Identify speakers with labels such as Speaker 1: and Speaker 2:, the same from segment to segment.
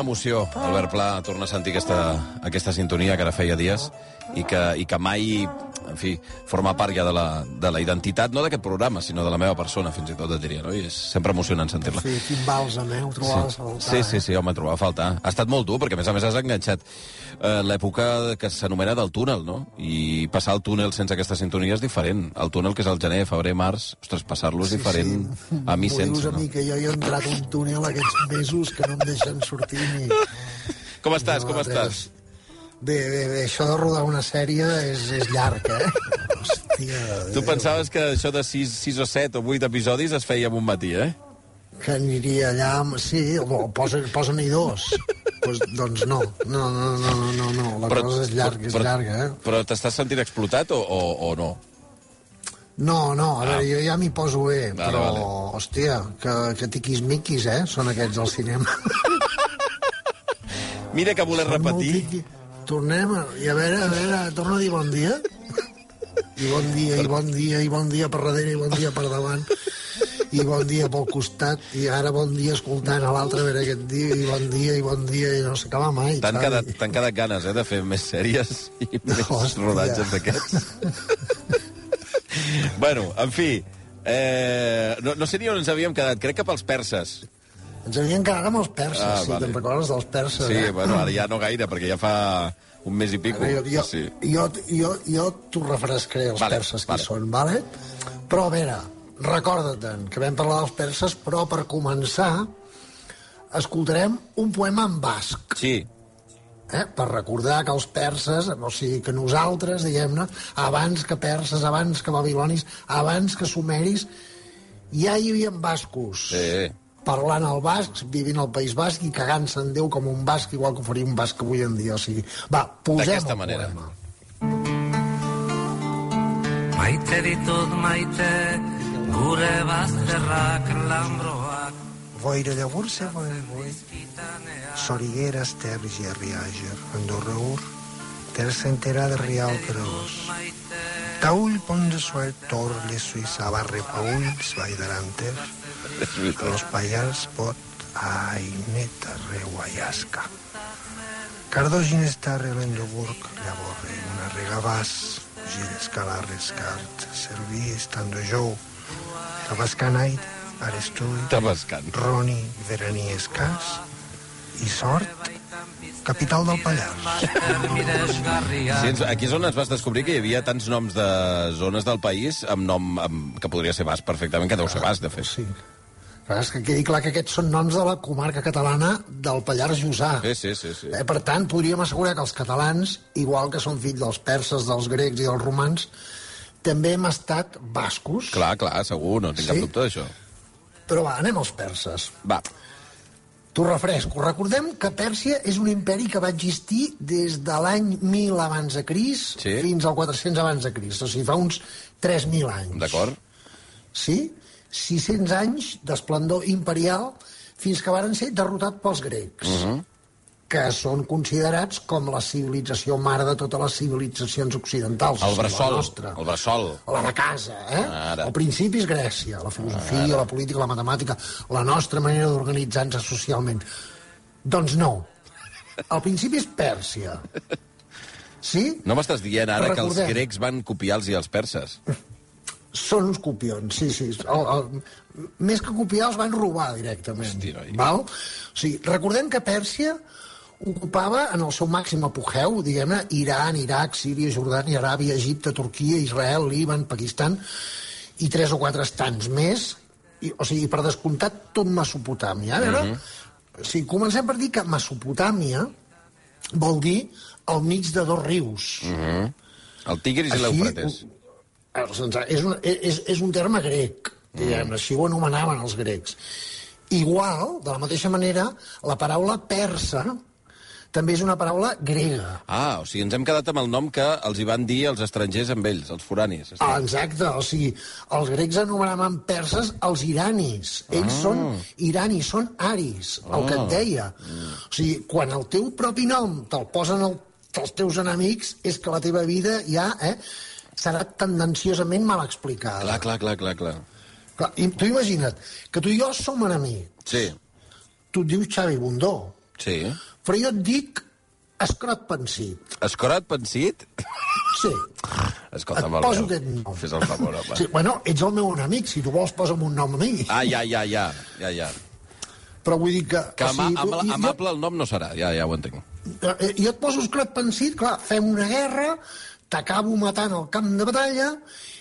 Speaker 1: quina emoció, Albert Pla, tornar a sentir aquesta, aquesta sintonia que ara feia dies i que, i que mai, en fi, forma part ja de la, de la identitat, no d'aquest programa, sinó de la meva persona, fins i tot, et diria, no? I és sempre emocionant sentir-la.
Speaker 2: Sí, quin bàlsam, eh? Ho trobaves
Speaker 1: Sí.
Speaker 2: a faltar,
Speaker 1: sí, sí, sí, home, trobava a faltar. Ha estat molt dur, perquè a més a més has enganxat eh, l'època que s'anomena del túnel, no? I passar el túnel sense aquesta sintonia és diferent. El túnel, que és el gener, febrer, març, ostres, passar-lo és diferent a mi sense,
Speaker 2: dius a
Speaker 1: no?
Speaker 2: mi, que jo hi he entrat un túnel aquests mesos que no em deixen sortir ni...
Speaker 1: Com estàs, com
Speaker 2: No,
Speaker 1: estàs?
Speaker 2: res. Bé, bé, bé, això de rodar una sèrie és, és llarg, eh? Hòstia...
Speaker 1: Tu pensaves que això de 6, 6 o 7 o 8 episodis es feia en un matí, eh?
Speaker 2: Que aniria allà... amb- Sí, o posa, posa-n'hi dos. pues, doncs no, no, no, no, no, no, no. la cosa és llarga, és
Speaker 1: però,
Speaker 2: llarga, eh?
Speaker 1: Però t'estàs sentint explotat o, o, o no?
Speaker 2: No, no, a veure, jo ja m'hi poso bé,
Speaker 1: Vale,
Speaker 2: però,
Speaker 1: vale.
Speaker 2: hòstia, que, que tiquis-miquis, eh? Són aquests al cinema.
Speaker 1: Mira que voler
Speaker 2: Són molt
Speaker 1: repetir...
Speaker 2: tiqui- Tornem, a, i a veure, a veure, torna a dir bon dia. I bon dia, i bon dia, i bon dia per darrere, i bon dia per davant. I bon dia pel costat, i ara bon dia escoltant a l'altre, veure què et diu, i bon dia, i bon dia, i no s'acaba mai.
Speaker 1: T'han quedat, quedat ganes, eh, de fer més sèries i més
Speaker 2: Hòstia.
Speaker 1: rodatges d'aquests. bueno, en fi, eh, no, no sé ni on ens havíem quedat, crec que pels perses.
Speaker 2: Ens havíem quedat amb els perses,
Speaker 1: Ah,
Speaker 2: sí,
Speaker 1: vale.
Speaker 2: te'n recordes dels perses,
Speaker 1: Sí,
Speaker 2: eh?
Speaker 1: bueno, ara ja no gaire, perquè ja fa un mes i pico.
Speaker 2: Ara, jo, jo,
Speaker 1: Sí.
Speaker 2: jo, jo, jo t'ho refrescaré, els
Speaker 1: Vale,
Speaker 2: perses qui
Speaker 1: vale.
Speaker 2: són, vale? Però, a veure, recorda-te'n que vam parlar dels perses, però per començar escoltarem un poema en basc,
Speaker 1: Sí,
Speaker 2: eh? per recordar que els perses, o sigui, que nosaltres, diguem-ne, abans que perses, abans que babilonis, abans que sumeris, ja hi havia bascos.
Speaker 1: sí.
Speaker 2: Parlant el basc, vivint al País Basc i cagant-se en Déu com un basc, igual que ho faria un basc avui en dia. O sigui, va, posem
Speaker 1: D'aquesta
Speaker 2: el
Speaker 1: manera.
Speaker 2: poema.
Speaker 3: Maite ditut maite, gure bazterrak lambroak.
Speaker 2: Boira llavors voi, voi, sorigueres ter gerriager, Andorra ur, ter centera de rial creus. Taull pon de suel tor les suïssa barre paulls vaidaranter,
Speaker 1: És veritat.
Speaker 2: Los pallars pot ai neta reuaiasca. Cardo ginestarre l'endoburg, llavorre una regabàs, gires calarres cart, serví estando jou, tabascanait, arestui,
Speaker 1: Tabascant.
Speaker 2: Roni, Veraní Escàs i Sort, capital del Pallars.
Speaker 1: Sí, aquí és on ens vas descobrir que hi havia tants noms de zones del país amb nom amb, que podria ser basc perfectament, que deu ser basc, de fet.
Speaker 2: Sí. Clar, és que quedi clar que aquests són noms de la comarca catalana del Pallars Jussà.
Speaker 1: Sí, sí, sí. sí.
Speaker 2: Eh, per tant, podríem assegurar que els catalans, igual que són fills dels perses, dels grecs i dels romans, també hem estat bascos.
Speaker 1: Clar, clar, segur, no tinc cap
Speaker 2: Sí?
Speaker 1: dubte d'això.
Speaker 2: Però va, anem als perses.
Speaker 1: Va,
Speaker 2: T'ho refresco. Recordem que Pèrsia és un imperi que va existir des de l'any 1000 abans de Crist
Speaker 1: Sí.
Speaker 2: fins al 400 abans de Crist, o sigui, fa uns 3.000 anys.
Speaker 1: d'acord?
Speaker 2: Sí? 600 anys d'esplendor imperial fins que varen ser derrotats pels grecs, uh -huh. Que són considerats com la civilització mare de totes les civilitzacions occidentals.
Speaker 1: El bressol,
Speaker 2: La nostra.
Speaker 1: el bressol.
Speaker 2: La de casa, eh?
Speaker 1: Ara.
Speaker 2: El principi és Grècia, la filosofia, la política, la matemàtica, la nostra manera d'organitzar-nos socialment. Doncs no. El principi és Pèrsia. Sí?
Speaker 1: No m'estàs dient ara que els
Speaker 2: Recordem.
Speaker 1: grecs van copiar-los i els perses?
Speaker 2: Són uns copions, sí, sí. El, el, més que copiar, els van robar directament.
Speaker 1: Hosti, noi.
Speaker 2: val? O sigui, recordem que Pèrsia ocupava en el seu màxim apogeu, diguem-ne, Iran, Iraq, Síria, Jordània, Aràbia, Egipte, Turquia, Israel, Líban, Pakistan i tres o quatre estants més, i, o sigui, per descomptat, tot Mesopotàmia. A veure, o sigui, comencem per dir que Mesopotàmia vol dir al mig de dos rius.
Speaker 1: El Tigris i l'Eufrates.
Speaker 2: Eh, És un, és, és un terme grec, diguem, així ho anomenaven els grecs. Igual, de la mateixa manera, la paraula persa també és una paraula grega.
Speaker 1: Ah, o sigui, ens hem quedat amb el nom que els hi van dir els estrangers amb ells, els foranis.
Speaker 2: Ah, exacte, o sigui, els grecs anomenaven perses els iranis. Ells
Speaker 1: Ah.
Speaker 2: són iranis, són aris, el que et deia. O sigui, quan el teu propi nom te'l posen el, els teus enemics, és que la teva vida ja eh, serà tendenciosament mal explicada.
Speaker 1: Clar, clar, clar, clar, clar.
Speaker 2: Clar, i tu imagina't que tu i jo som enemics.
Speaker 1: Sí,
Speaker 2: Tu et dius Xavi Bundó,
Speaker 1: sí.
Speaker 2: però jo et dic escrot pensit.
Speaker 1: Escorat pensit?
Speaker 2: Sí.
Speaker 1: Escolta,
Speaker 2: Et poso aquest nom.
Speaker 1: Fes el favor, home.
Speaker 2: sí. Bueno, ets el meu enemic, si tu vols posa'm un nom a mi.
Speaker 1: Ah, ja, ja, ja, ja, ja.
Speaker 2: Però vull dir que...
Speaker 1: Que ama,
Speaker 2: tu-
Speaker 1: ama,
Speaker 2: jo-
Speaker 1: amable el nom no serà, ja, ja ho entenc.
Speaker 2: Eh, jo et poso esclat pensit, clar, fem una guerra, t'acabo matant al camp de batalla,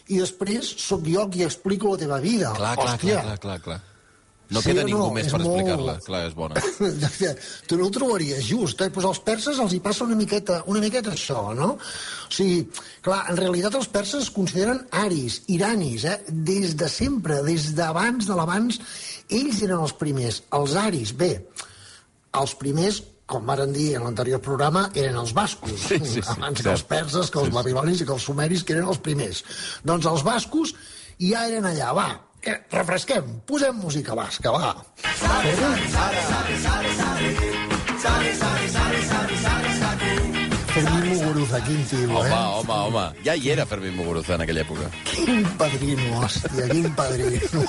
Speaker 2: i després sóc jo qui explico la teva vida.
Speaker 1: Clar, clar,
Speaker 2: Hòstia.
Speaker 1: clar, clar, clar, clar. No
Speaker 2: Sí
Speaker 1: queda ningú
Speaker 2: no?
Speaker 1: més
Speaker 2: És
Speaker 1: per
Speaker 2: molt-
Speaker 1: explicar-la. Clar, és bona.
Speaker 2: tu no ho trobaries just, eh? Pues als perses els hi passa una miqueta, una miqueta això, no? O sigui, clar, en realitat els perses es consideren aris, iranis, eh? Des de sempre, des d'abans de l'abans, ells eren els primers. Els aris, bé, els primers com varen dir en l'anterior programa, eren els bascos.
Speaker 1: Sí, sí, sí,
Speaker 2: abans que
Speaker 1: cert.
Speaker 2: els perses, que els babilonis i que els sumeris, que eren els primers. Doncs els bascos ja eren allà. Va, que refresquem, posem música basca, va. Fermín Muguruza, quin tio,
Speaker 1: Home,
Speaker 2: eh?
Speaker 1: home, home. Ja hi era Fermín Muguruza en aquella època.
Speaker 2: Quin padrino, hòstia, quin padrino.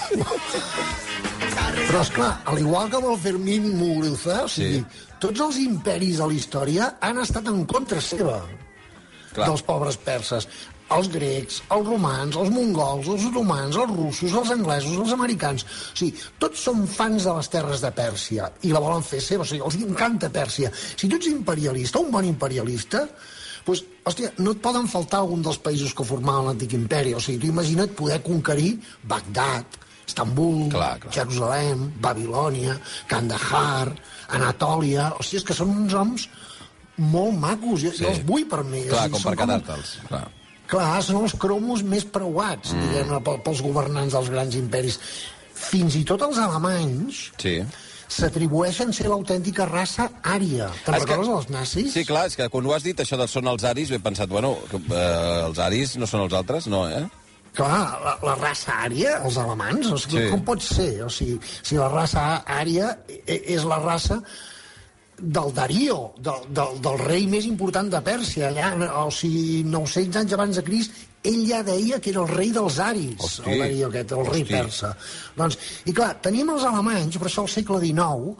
Speaker 2: Però, és clar, al igual que amb el Fermín Muguruza, o sigui,
Speaker 1: Sí.
Speaker 2: tots els imperis de la història han estat en contra seva
Speaker 1: Clar.
Speaker 2: dels pobres perses. Els grecs, els romans, els mongols, els otomans, els russos, els anglesos, els americans... O sigui, tots són fans de les terres de Pèrsia i la volen fer seva, o sigui, els encanta Pèrsia. Si tu ets imperialista, un bon imperialista, doncs, hòstia, no et poden faltar algun dels països que formaven l'antic imperi. O sigui, tu imagina't poder conquerir Bagdad, Istanbul,
Speaker 1: Clar, clar.
Speaker 2: Jerusalem, Babilònia, Kandahar, Anatòlia... O sigui, és que són uns noms molt macos, jo,
Speaker 1: Sí.
Speaker 2: jo els vull per mi. O
Speaker 1: Clar,
Speaker 2: sigui,
Speaker 1: com per quedar-te'ls. Clar.
Speaker 2: Clar, són els cromos més preuats, mm. diguem-ne, pel- pels governants dels grans imperis. Fins i tot els alemanys
Speaker 1: Sí.
Speaker 2: s'atribueixen ser l'autèntica raça ària. Te'n
Speaker 1: És que-
Speaker 2: recordes dels nazis?
Speaker 1: Sí, clar, és que quan ho has dit, això del són els aris, he pensat, bueno, que, eh, els aris no són els altres, no, eh?
Speaker 2: Clar, la, la raça ària, els alemans, o sigui,
Speaker 1: Sí.
Speaker 2: com pot ser? O sigui, si la raça ària e- és la raça del Darío, del, del, del rei més important de Pèrsia, allà, o sigui, 900 anys abans de Crist, ell ja deia que era el rei dels aris,
Speaker 1: Hosti.
Speaker 2: el Darío aquest, el rei
Speaker 1: Hosti.
Speaker 2: persa. Doncs, I clar, tenim els alemanys, per això al segle XIX,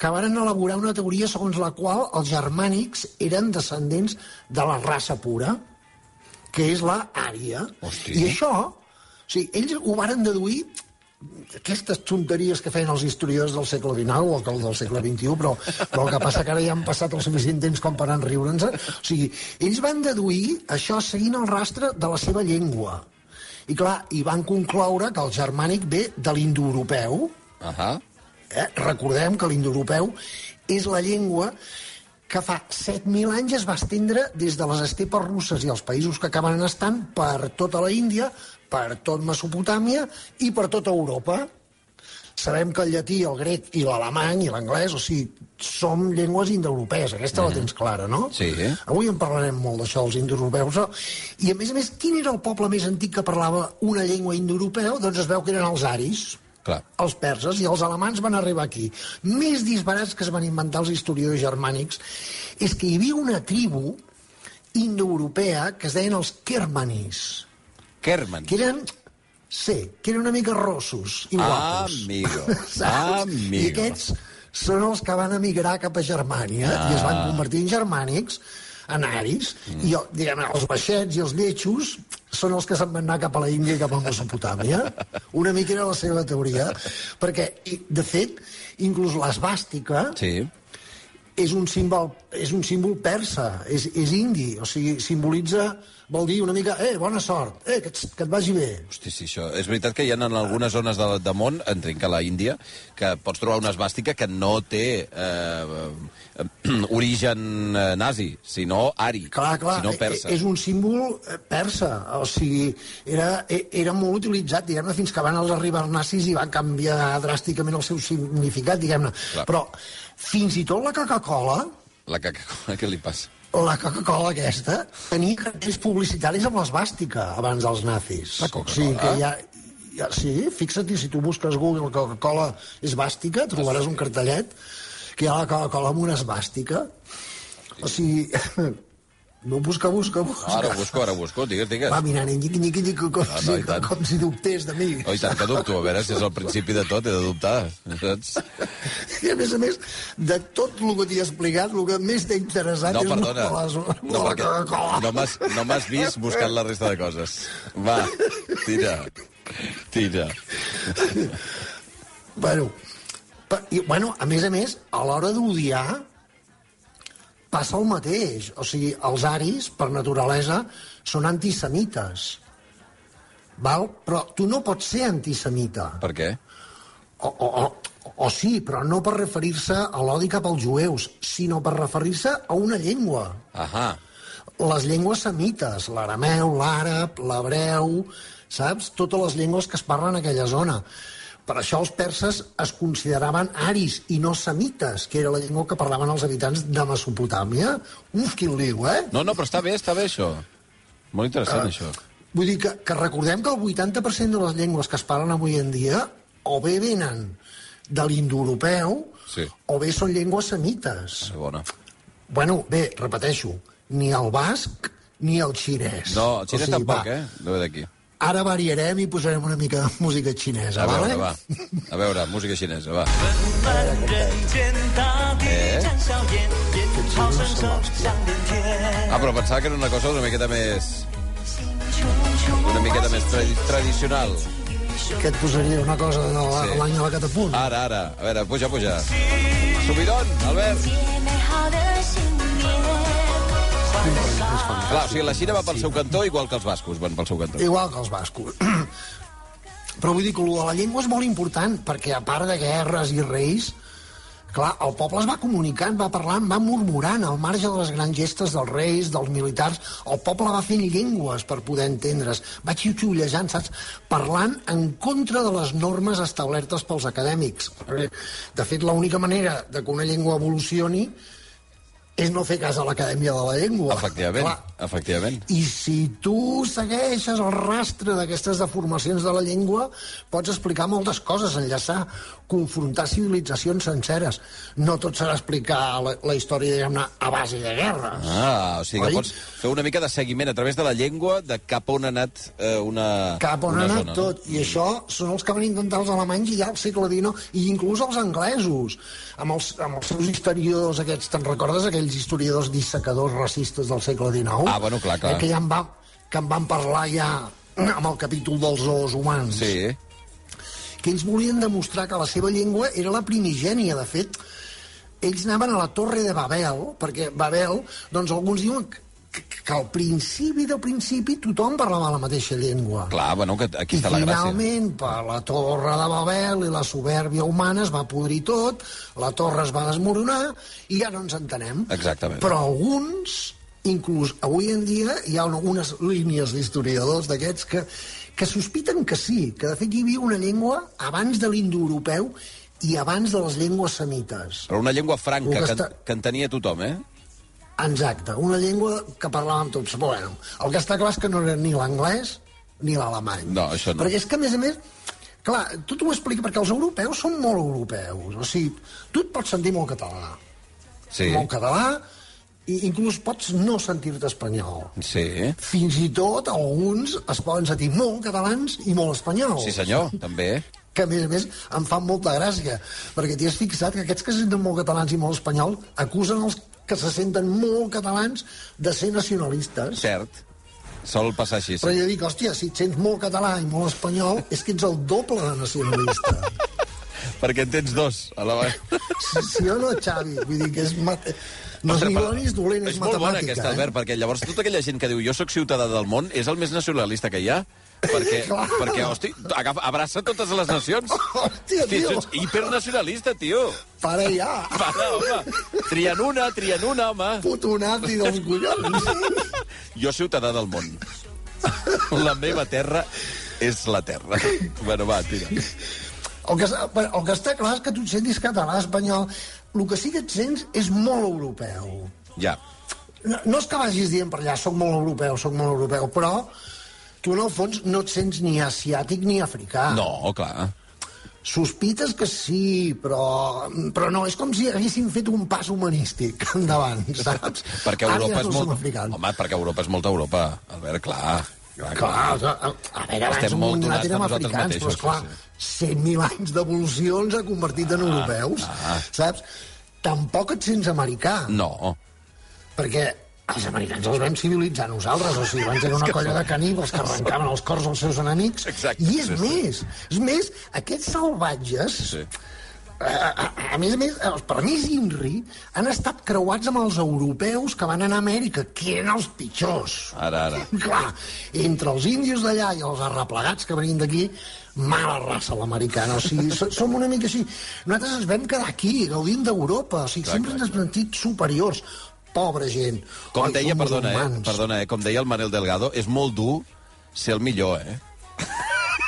Speaker 2: que varen elaborar una teoria segons la qual els germànics eren descendents de la raça pura, que és la ària.
Speaker 1: Hosti.
Speaker 2: I això, o sigui, ells ho varen deduir aquestes tonteries que feien els historiadors del segle XIX o el del segle XXI, però, però el que passa que ara ja han passat el suficient temps com per enriure'ns. O sigui, ells van deduir això seguint el rastre de la seva llengua. I clar, i van concloure que el germànic ve de l'indoeuropeu,
Speaker 1: Ahà.
Speaker 2: Eh? Recordem que l'indoeuropeu és la llengua que fa 7.000 anys es va estendre des de les estepes russes i els països que acaben estant per tota la Índia, per tot Mesopotàmia i per tota Europa. Sabem que el llatí, el grec i l'alemany i l'anglès, o sigui, som llengües indoeuropees, aquesta la tens clara, no?
Speaker 1: Sí.
Speaker 2: Avui en parlarem molt d'això, els indoeuropeus. I a més a més, quin era el poble més antic que parlava una llengua indoeuropeu? Doncs es veu que eren els aris,
Speaker 1: Clar.
Speaker 2: els perses i els alemans van arribar aquí. Més disbarats que es van inventar els historiadors germànics és que hi havia una tribu indoeuropea que es deien els kermanis,
Speaker 1: Kerman.
Speaker 2: que eren, sí, que eren una mica rossos i guapos.
Speaker 1: Amigo, amigo.
Speaker 2: I aquests són els que van emigrar cap a Germània ah. i es van convertir en germànics, en aris, mm. i diguem, els baixets i els lletjos són els que se'n van anar cap a la Índia i cap a Mesopotàmia. Una mica era la seva teoria, perquè, de fet, inclús l'esbàstica
Speaker 1: Sí.
Speaker 2: És un símbol, és un símbol persa, és, és indi, o sigui, simbolitza, vol dir una mica, eh, bona sort, eh, que, et, que et vagi bé.
Speaker 1: Hosti, sí, això. És veritat que hi ha en algunes zones de, de món, entenc que la Índia, que pots trobar una esbàstica que no té eh, origen eh, nazi, sinó ari,
Speaker 2: Clar, clar,
Speaker 1: sinó persa.
Speaker 2: e- és un símbol eh, persa, o sigui, era, e- era molt utilitzat, diguem-ne, fins que van els arribar els nazis i va canviar dràsticament el seu significat, diguem-ne. Però fins i tot la Coca-Cola,
Speaker 1: La caca, què li passa?
Speaker 2: la Coca-Cola aquesta, tenia cartells publicitaris amb l'esbàstica abans dels nazis.
Speaker 1: La Coca-Cola?
Speaker 2: O sigui que ja, ja, sí, fixa't, si tu busques Google Coca-Cola esbàstica, trobaràs un cartellet que hi ha la Coca-Cola amb una esbàstica. O sigui, no busca, busca, busca.
Speaker 1: Ara ho busco, ara ho busco, digues, digues.
Speaker 2: Va mirant, nyic, nyic, nyic, com,
Speaker 1: Ah,
Speaker 2: si,
Speaker 1: no, i tant.
Speaker 2: com si dubtés de mi.
Speaker 1: Oh, i tant que dubto, a veure si és el principi de tot, he de dubtar, saps?
Speaker 2: I a més a més, de tot el que t'hi he explicat, el que més t'ha interessat
Speaker 1: No,
Speaker 2: és
Speaker 1: perdona,
Speaker 2: la, la,
Speaker 1: no, perquè
Speaker 2: Coca-Cola.
Speaker 1: no m'has no m'has vist buscant la resta de coses. Va, tira, tira.
Speaker 2: Bueno, pa- i, bueno, a més a més, a l'hora d'odiar, passa el mateix. O sigui, els aris, per naturalesa, són antisemites. Val? Però tu no pots ser antisemita.
Speaker 1: Per què?
Speaker 2: O, o, o, o sí, però no per referir-se a l'odi cap als jueus, sinó per referir-se a una llengua.
Speaker 1: Ahà,
Speaker 2: Les llengües semites, l'arameu, l'àrab, l'hebreu, saps? Totes les llengües que es parlen en aquella zona. Per això els perses es consideraven aris i no semites, que era la llengua que parlaven els habitants de Mesopotàmia. Uf, quin liu, eh?
Speaker 1: no, no, però està bé, està bé, això. Molt interessant, això.
Speaker 2: Vull dir que, que recordem que el 80% de les llengües que es parlen avui en dia o bé venen de l'indoeuropeu
Speaker 1: Sí.
Speaker 2: o bé són llengües semites.
Speaker 1: És bona.
Speaker 2: Bueno, bé, repeteixo, ni el basc ni el xinès.
Speaker 1: No, el xinès
Speaker 2: O sigui,
Speaker 1: tampoc,
Speaker 2: va,
Speaker 1: eh? No ve d'aquí.
Speaker 2: Ara variarem i posarem una mica de música xinesa,
Speaker 1: a veure,
Speaker 2: vale?
Speaker 1: va. A veure, música xinesa, va.
Speaker 4: Eh?
Speaker 1: Ah, però pensava que era una cosa una miqueta més... Una miqueta més tra tradicional.
Speaker 2: Que et posaria una cosa de l'any sí. la catapult.
Speaker 1: Ara, ara. A veure, puja, puja. Subidon, Albert. Clar, o sigui, la Xina va pel seu cantó igual que els bascos van pel seu cantó.
Speaker 2: Igual que els bascos. Però vull dir que el de la llengua és molt important, perquè a part de guerres i reis, clar, el poble es va comunicant, va parlant, va murmurant, al marge de les grans gestes dels reis, dels militars, el poble va fent llengües per poder entendre's, va xiuxiullejant, saps? Parlant en contra de les normes establertes pels acadèmics. De fet, l'única manera de que una llengua evolucioni és no fer cas a l'Acadèmia de la Llengua.
Speaker 1: Efectivament,
Speaker 2: Clar,
Speaker 1: efectivament.
Speaker 2: i si tu segueixes el rastre d'aquestes deformacions de la llengua, pots explicar moltes coses, enllaçar, confrontar civilitzacions senceres. No tot serà explicar la, la història, diguem-ne, a base de guerres.
Speaker 1: Ah, o sigui que
Speaker 2: Oi?
Speaker 1: pots fer una mica de seguiment a través de la llengua de cap on ha anat eh, una
Speaker 2: Cap on
Speaker 1: una
Speaker 2: ha anat
Speaker 1: zona,
Speaker 2: tot. I això són els que van intentar els alemanys ja al segle XIX, i inclús els anglesos, amb els, amb els seus historiadors aquests, te'n recordes aquells historiadors dissecadors racistes del segle XIX?
Speaker 1: Ah, bueno, clar, clar.
Speaker 2: Eh, que ja en va, que en van parlar ja amb el capítol dels zoos humans.
Speaker 1: Sí,
Speaker 2: que ells volien demostrar que la seva llengua era la primigènia. De fet, ells anaven a la torre de Babel, perquè Babel, doncs alguns diuen que, que al principi del principi tothom parlava la mateixa llengua.
Speaker 1: clar, bueno, que aquí
Speaker 2: I
Speaker 1: està la gràcia.
Speaker 2: finalment, per la torre de Babel i la soberbia humana es va podrir tot, la torre es va desmoronar i ja no ens entenem.
Speaker 1: Exactament.
Speaker 2: Però alguns, inclús avui en dia, hi ha unes línies d'historiadors d'aquests que, que sospiten que sí, que de fet hi havia una llengua abans de l'indoeuropeu i abans de les llengües semites.
Speaker 1: Però una llengua franca
Speaker 2: que està-
Speaker 1: que entenia tothom, eh?
Speaker 2: Exacte, una llengua que parlàvem tots. Bueno, el que està clar és que no era ni l'anglès ni l'alemany.
Speaker 1: No, això no.
Speaker 2: Perquè és que, a més a més, clar, tu t'ho explica perquè els europeus són molt europeus. O sigui, tu et pots sentir molt català.
Speaker 1: Sí,
Speaker 2: Molt català, i inclús pots no sentir-te espanyol.
Speaker 1: sí.
Speaker 2: Fins i tot alguns es poden sentir molt catalans i molt espanyols.
Speaker 1: Sí, senyor, també.
Speaker 2: Que, a més a més, em fan molta gràcia, perquè t'hi has fixat que aquests que se senten molt catalans i molt espanyols acusen els que se senten molt catalans de ser nacionalistes.
Speaker 1: Cert. Sol passar així,
Speaker 2: Però
Speaker 1: sí.
Speaker 2: jo dic, hòstia, si et sents molt català i molt espanyol, és que ets el doble de nacionalista.
Speaker 1: perquè en tens dos a la vegada.
Speaker 2: Sí, sí o no, Xavi? Vull dir que és... Mat... No és és dolent, és,
Speaker 1: és molt bona
Speaker 2: matemàtica.
Speaker 1: aquesta,
Speaker 2: eh?
Speaker 1: Albert, perquè llavors tota aquella gent que diu jo sóc ciutadà del món és el més nacionalista que hi ha. Perquè,
Speaker 2: Clar.
Speaker 1: perquè hosti, agafa, abraça totes les nacions.
Speaker 2: Hòstia, tio.
Speaker 1: ets hipernacionalista, tio.
Speaker 2: Para ja!
Speaker 1: Para, home. Trien una, trien una, home.
Speaker 2: Puto nazi dels collons!
Speaker 1: Jo ciutadà del món. La meva terra és la terra. Bueno, va, tira.
Speaker 2: El que, el que està clar és que tu et sentis català, espanyol. El que sí que et sents és molt europeu.
Speaker 1: Ja.
Speaker 2: No, no és que vagis dient per allà, soc molt europeu, soc molt europeu, però tu en el fons no et sents ni asiàtic ni africà.
Speaker 1: No, clar.
Speaker 2: Sospites que sí, però, però no, és com si haguessin fet un pas humanístic endavant, saps?
Speaker 1: Perquè Europa
Speaker 2: Àries
Speaker 1: és
Speaker 2: no
Speaker 1: molt... Home, perquè Europa és molta Europa. Albert, clar. Clar,
Speaker 2: Clar, a, a, a veure, abans
Speaker 1: molt donats
Speaker 2: érem africans, però
Speaker 1: mateixos,
Speaker 2: esclar, 100.000 anys d'evolució ens ha convertit en europeus,
Speaker 1: ah.
Speaker 2: saps? Tampoc et sents americà,
Speaker 1: No.
Speaker 2: perquè els americans els vam civilitzar nosaltres, o sigui, van ser una colla de caníbals que arrencaven els cors als seus enemics,
Speaker 1: Exacte,
Speaker 2: i és
Speaker 1: sí, sí.
Speaker 2: més, és més, aquests salvatges,
Speaker 1: Sí.
Speaker 2: A, més a més, els permís INRI han estat creuats amb els europeus que van anar a Amèrica, que eren els pitjors.
Speaker 1: Ara, ara.
Speaker 2: Clar, entre els índios d'allà i els arreplegats que venien d'aquí, mala raça l'americana. O sigui, so- som una mica així. Nosaltres ens vam quedar aquí, gaudint d'Europa. O sigui,
Speaker 1: Clar,
Speaker 2: sempre
Speaker 1: clar,
Speaker 2: ens hem sentit superiors. Pobra gent.
Speaker 1: Com
Speaker 2: Oi,
Speaker 1: deia, perdona, eh, perdona, eh, com deia el Manel Delgado, és molt dur ser el millor, eh?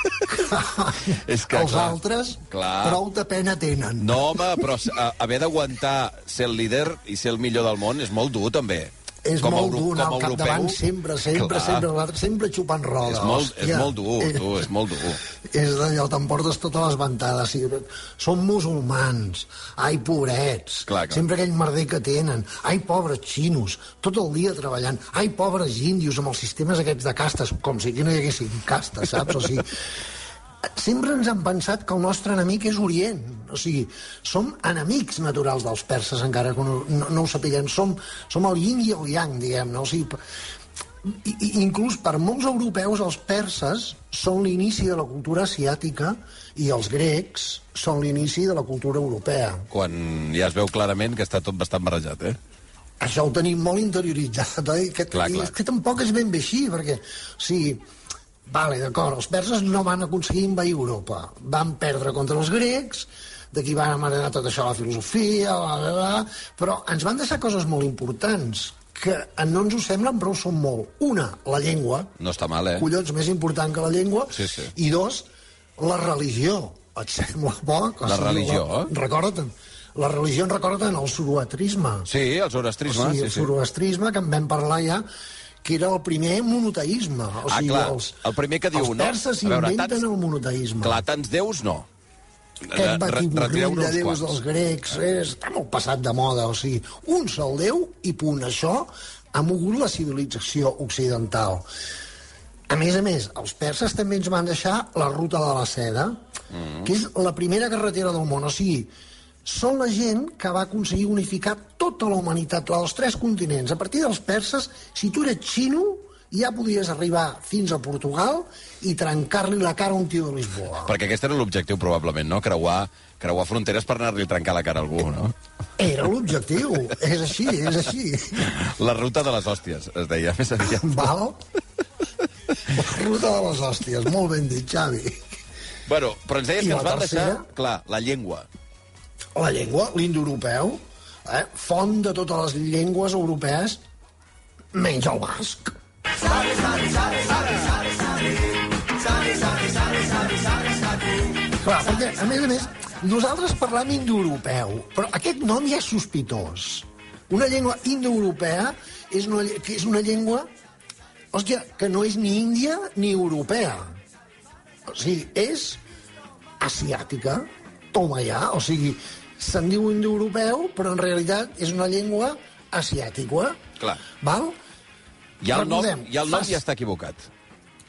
Speaker 1: és que,
Speaker 2: Els
Speaker 1: clar,
Speaker 2: altres
Speaker 1: clar.
Speaker 2: prou de pena tenen.
Speaker 1: No, home, però a, haver d'aguantar ser el líder i ser el millor del món és molt dur, també.
Speaker 2: És
Speaker 1: Com
Speaker 2: molt dur anar al capdavant sempre, sempre,
Speaker 1: clar,
Speaker 2: sempre, sempre xupant roda.
Speaker 1: És molt, és
Speaker 2: hòstia.
Speaker 1: molt dur, tu, és molt dur.
Speaker 2: És d'allò, t'emportes totes les ventades. Sí. Som musulmans. Ai, pobrets.
Speaker 1: Clar, clar.
Speaker 2: Sempre aquell merder que tenen. Ai, pobres xinos. Tot el dia treballant. Ai, pobres índios amb els sistemes aquests de castes. Com si aquí no hi haguessin castes, saps? O sigui, sempre ens han pensat que el nostre enemic és Orient. O sigui, som enemics naturals dels perses, encara que no, no, no ho sapiguem. Som, som el yin i el yang, diguem-ne. O sigui, i, i, inclús per molts europeus els perses són l'inici de la cultura asiàtica i els grecs són l'inici de la cultura europea.
Speaker 1: Quan ja es veu clarament que està tot bastant barrejat, eh?
Speaker 2: Això ho tenim molt interioritzat, oi? Que,
Speaker 1: Clar, clar.
Speaker 2: Que tampoc és ben bé així, perquè, o sigui, vale, d'acord, els perses no van aconseguir envair Europa, van perdre contra els grecs, d'aquí van amarar tot això la filosofia, bla, bla, bla, però ens van deixar coses molt importants, que no ens ho semblen, però ho són molt. Una, la llengua,
Speaker 1: No està mal, eh?
Speaker 2: collons, més important que la llengua,
Speaker 1: Sí, sí.
Speaker 2: i dos, la religió. Et sembla poc? O
Speaker 1: La religió,
Speaker 2: la,
Speaker 1: eh?
Speaker 2: Recorda't, la religió ens recorda en el zoroatrisme.
Speaker 1: Sí, el
Speaker 2: O
Speaker 1: zoroastrisme,
Speaker 2: sigui,
Speaker 1: sí,
Speaker 2: el
Speaker 1: sí.
Speaker 2: zoroastrisme, que en vam parlar ja, que era el primer monoteisme. O
Speaker 1: Ah,
Speaker 2: sigui,
Speaker 1: clar,
Speaker 2: els,
Speaker 1: el primer que diu,
Speaker 2: els
Speaker 1: no?
Speaker 2: perses
Speaker 1: A veure,
Speaker 2: inventen
Speaker 1: tants-
Speaker 2: el monoteisme.
Speaker 1: Clar, tants déus, no.
Speaker 2: Aquest
Speaker 1: Re-
Speaker 2: batiburrill de
Speaker 1: uns
Speaker 2: déus dels grecs eh, està molt passat de moda. O sigui, un sol déu i punt. Això ha mogut la civilització occidental. A més a més, els perses també ens van deixar la ruta de la seda,
Speaker 1: Mm.
Speaker 2: que és la primera carretera del món. O sigui, són la gent que va aconseguir unificar tota la humanitat, la dels tres continents. A partir dels perses, si tu eres xino, ja podies arribar fins a Portugal i trencar-li la cara a un tio de Lisboa.
Speaker 1: Perquè aquest era l'objectiu, probablement, no? Creuar, creuar fronteres per anar-li a trencar la cara a algú, no?
Speaker 2: Era l'objectiu. és així, és així.
Speaker 1: La ruta de les hòsties, es deia, més aviat.
Speaker 2: Val? La ruta de les hòsties. Molt ben dit, Xavi.
Speaker 1: Bueno, però ens deies
Speaker 2: I
Speaker 1: que ens van deixar,
Speaker 2: tercera?
Speaker 1: clar, la llengua.
Speaker 2: La llengua, l'indoeuropeu, eh? font de totes les llengües europees, menys el basc. Clar, perquè, a més a més, nosaltres parlem indoeuropeu, però aquest nom ja és sospitós. Una llengua indoeuropea és una, que és una llengua hòstia, que no és ni índia ni europea. O sigui, és asiàtica, toma ja, o sigui, se'n diu indoeuropeu, però en realitat és una llengua asiàtica.
Speaker 1: Clar.
Speaker 2: Val?
Speaker 1: Ja el nom, ja, el nom
Speaker 2: fas-
Speaker 1: ja està equivocat.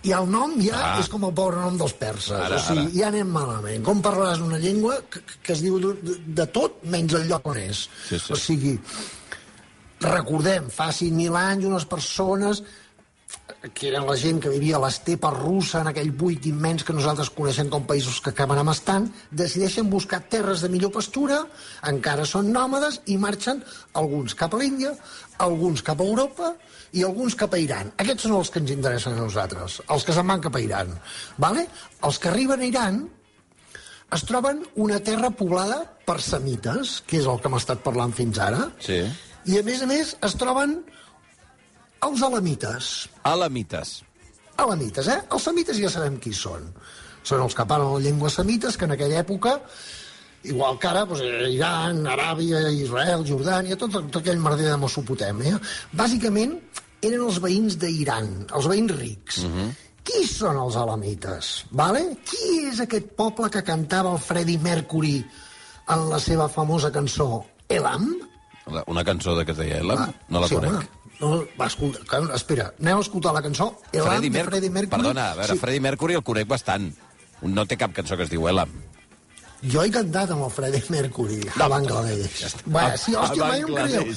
Speaker 2: I el nom ja
Speaker 1: Ah.
Speaker 2: és com el pobre nom dels perses.
Speaker 1: Ara,
Speaker 2: o sigui,
Speaker 1: ara.
Speaker 2: ja anem malament. Com parlaràs una llengua que, que es diu de, de, de tot menys el lloc on és?
Speaker 1: Sí, sí.
Speaker 2: O sigui, recordem, fa 5.000 anys unes persones que eren la gent que vivia a l'estepa russa, en aquell buit immens que nosaltres coneixem com països que acaben amb estant, decideixen buscar terres de millor pastura, encara són nòmades, i marxen alguns cap a l'Índia, alguns cap a Europa i alguns cap a Iran. Aquests són els que ens interessen a nosaltres, els que se'n van cap a Iran. Vale? Els que arriben a Iran es troben una terra poblada per semites, que és el que hem estat parlant fins ara,
Speaker 1: Sí.
Speaker 2: i a més a més es troben els alamites.
Speaker 1: Alamites.
Speaker 2: Alamites, eh? Els semites ja sabem qui són. Són els que parlen la llengua semites, que en aquella època, igual que ara, doncs, eh, Iran, Aràbia, Israel, Jordània, tot, tot aquell merder de Mesopotàmia, bàsicament eren els veïns d'Iran, els veïns rics. Qui són els alamites? Vale? Qui és aquest poble que cantava el Freddie Mercury en la seva famosa cançó Elam?
Speaker 1: La- Una cançó de que es deia Elam? No la
Speaker 2: Ah, sí,
Speaker 1: conec.
Speaker 2: home. No, va, escolta, clar, espera, aneu a escoltar la cançó Elam
Speaker 1: Freddie Mer-
Speaker 2: Freddie Mercury.
Speaker 1: Perdona, a veure,
Speaker 2: Sí.
Speaker 1: Freddie Mercury el conec bastant. No té cap cançó que es diu Elam.
Speaker 2: Jo he cantat amb el Freddie Mercury a Bangladesh.
Speaker 1: Ja està.
Speaker 2: Sí, hòstia, mai em creieu.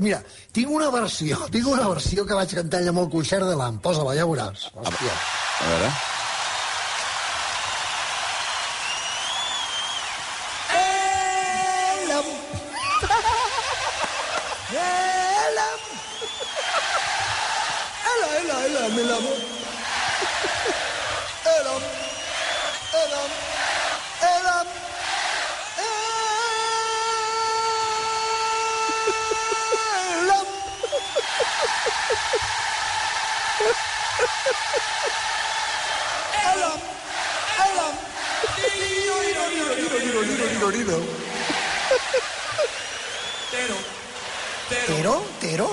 Speaker 2: Mira, tinc una versió, tinc una versió que vaig cantar allà amb el concert de l'AM. Posa-la, ja veuràs. Hòstia.
Speaker 1: A veure...
Speaker 2: Elam. Elam. Ela, ela, elam, elam. Elam. Elam. Elam. Elam. Elam. Elam. Tero? Tero?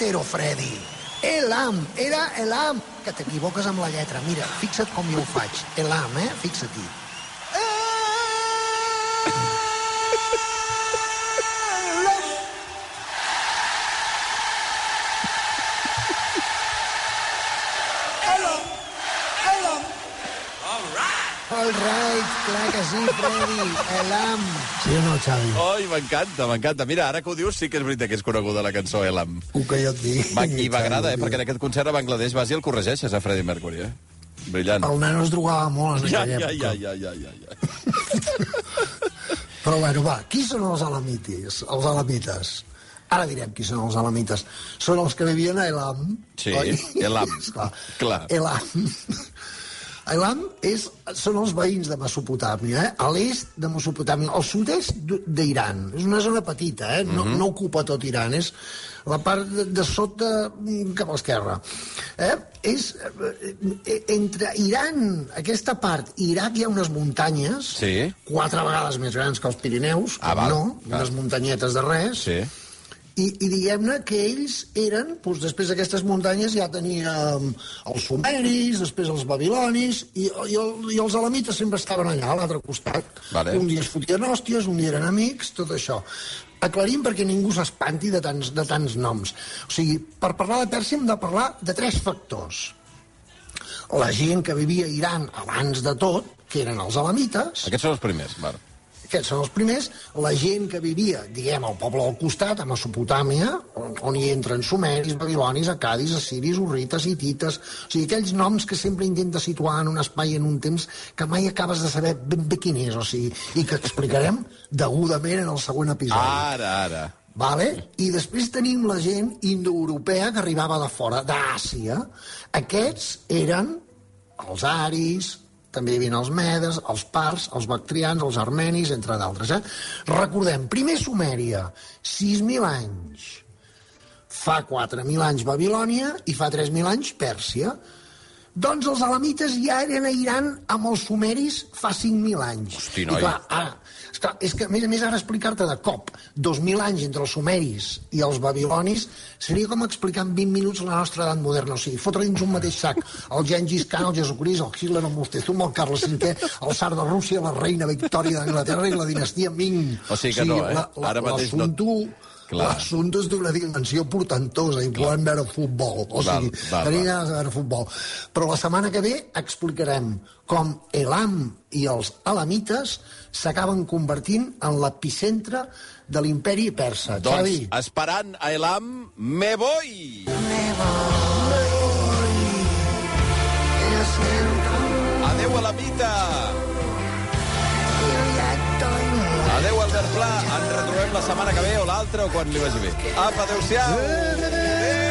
Speaker 2: Com que Tero, Freddy? Elam, era Elam. Que t'equivoques amb la lletra. Mira, fixa't com jo ho faig. Elam, eh? Fixa-t'hi. Elam. Elam. Elam. All right, clar que sí, Freddy. Elam. Sí o no, Xavi?
Speaker 1: Ai, m'encanta, m'encanta. Mira, ara que ho dius, sí que és veritat que és coneguda la cançó Elam.
Speaker 2: El que jo et dic.
Speaker 1: Va, I m'agrada, eh? Perquè en aquest concert a Bangladesh vas i el corregeixes a Freddie Mercury, eh? Brillant.
Speaker 2: El nano es drogava molt en
Speaker 1: Ja,
Speaker 2: aquella
Speaker 1: ja,
Speaker 2: època.
Speaker 1: ja, ja, ja, ja, ja.
Speaker 2: Però bueno, va, qui són els alamitis? Els alamites. Ara direm qui són els alamites. Són els que vivien a Elam.
Speaker 1: Sí,
Speaker 2: oi?
Speaker 1: Elam.
Speaker 2: Esclar.
Speaker 1: Clar.
Speaker 2: Elam. Elam és, són els veïns de Mesopotàmia, eh? a l'est de Mesopotàmia, al sud-est d'Iran. És una zona petita, eh? no, no ocupa tot Iran, és la part de, de sota mm, cap a l'esquerra. Eh? És, eh, eh, entre Iran, aquesta part, i Iraq hi ha unes muntanyes,
Speaker 1: Sí.
Speaker 2: quatre vegades més grans que els Pirineus,
Speaker 1: Ah, val.
Speaker 2: no,
Speaker 1: Clar.
Speaker 2: unes muntanyetes de res,
Speaker 1: Sí.
Speaker 2: I, i diguem-ne que ells eren, doncs, després d'aquestes muntanyes ja teníem els sumeris, després els babilonis, i, i, el, i els alamites sempre estaven allà, a l'altre costat.
Speaker 1: Vale.
Speaker 2: Un dia es fotien hòsties, un dia eren amics, tot això. Aclarim perquè ningú s'espanti de tants, de tants noms. O sigui, per parlar de Pèrsia hem de parlar de tres factors. La gent que vivia a Iran abans de tot, que eren els alamites,
Speaker 1: Aquests són els primers, Marc.
Speaker 2: Aquests són els primers. La gent que vivia, diguem, al poble al costat, a Mesopotàmia, on, on hi entren sumeris, babilonis, acadis, assiris, urrites, hitites... O sigui, aquells noms que sempre intenta situar en un espai, en un temps, que mai acabes de saber ben bé quin és, o sigui, i que explicarem degudament en el següent episodi.
Speaker 1: Ara, ara.
Speaker 2: Vale? I després tenim la gent indoeuropea que arribava de fora, d'Àsia. Aquests eren els aris, també hi havia els medes, els pars, els bactrians, els armenis, entre d'altres. Eh? Recordem, primer Sumèria, 6.000 anys. Fa 4.000 anys Babilònia i fa 3.000 anys Pèrsia. Doncs els alamites ja eren a Iran amb els sumeris fa 5.000 anys.
Speaker 1: Hosti,
Speaker 2: I
Speaker 1: noi.
Speaker 2: clar, ara, esclar, és que, a més a més, ara explicar-te de cop 2.000 anys entre els sumeris i els babilonis seria com explicar en 20 minuts la nostra edat moderna. O sigui, fotre dins un mateix sac el Gengis Khan, el Jesucrist, el Hitler, el Moctezuma, el Carles V, el tsar de Rússia, la reina Victòria d'Anglaterra i la dinastia Ming.
Speaker 1: O sigui que no, eh? Ara mateix no-.
Speaker 2: L'assumpte d'una dimensió portentosa i volem veure futbol. O
Speaker 1: val,
Speaker 2: sigui, tenim ganes de veure futbol. Però la setmana que ve explicarem com Elam i els alamites s'acaben convertint en l'epicentre de l'imperi persa.
Speaker 1: Doncs,
Speaker 2: Xavi.
Speaker 1: esperant a Elam, me voy!
Speaker 2: Me voy.
Speaker 1: Adéu, voy. Adéu, alamita! clar, ens retrobem la setmana que ve o l'altra o quan li vagi bé. Apa, adeu-siau! Adeu!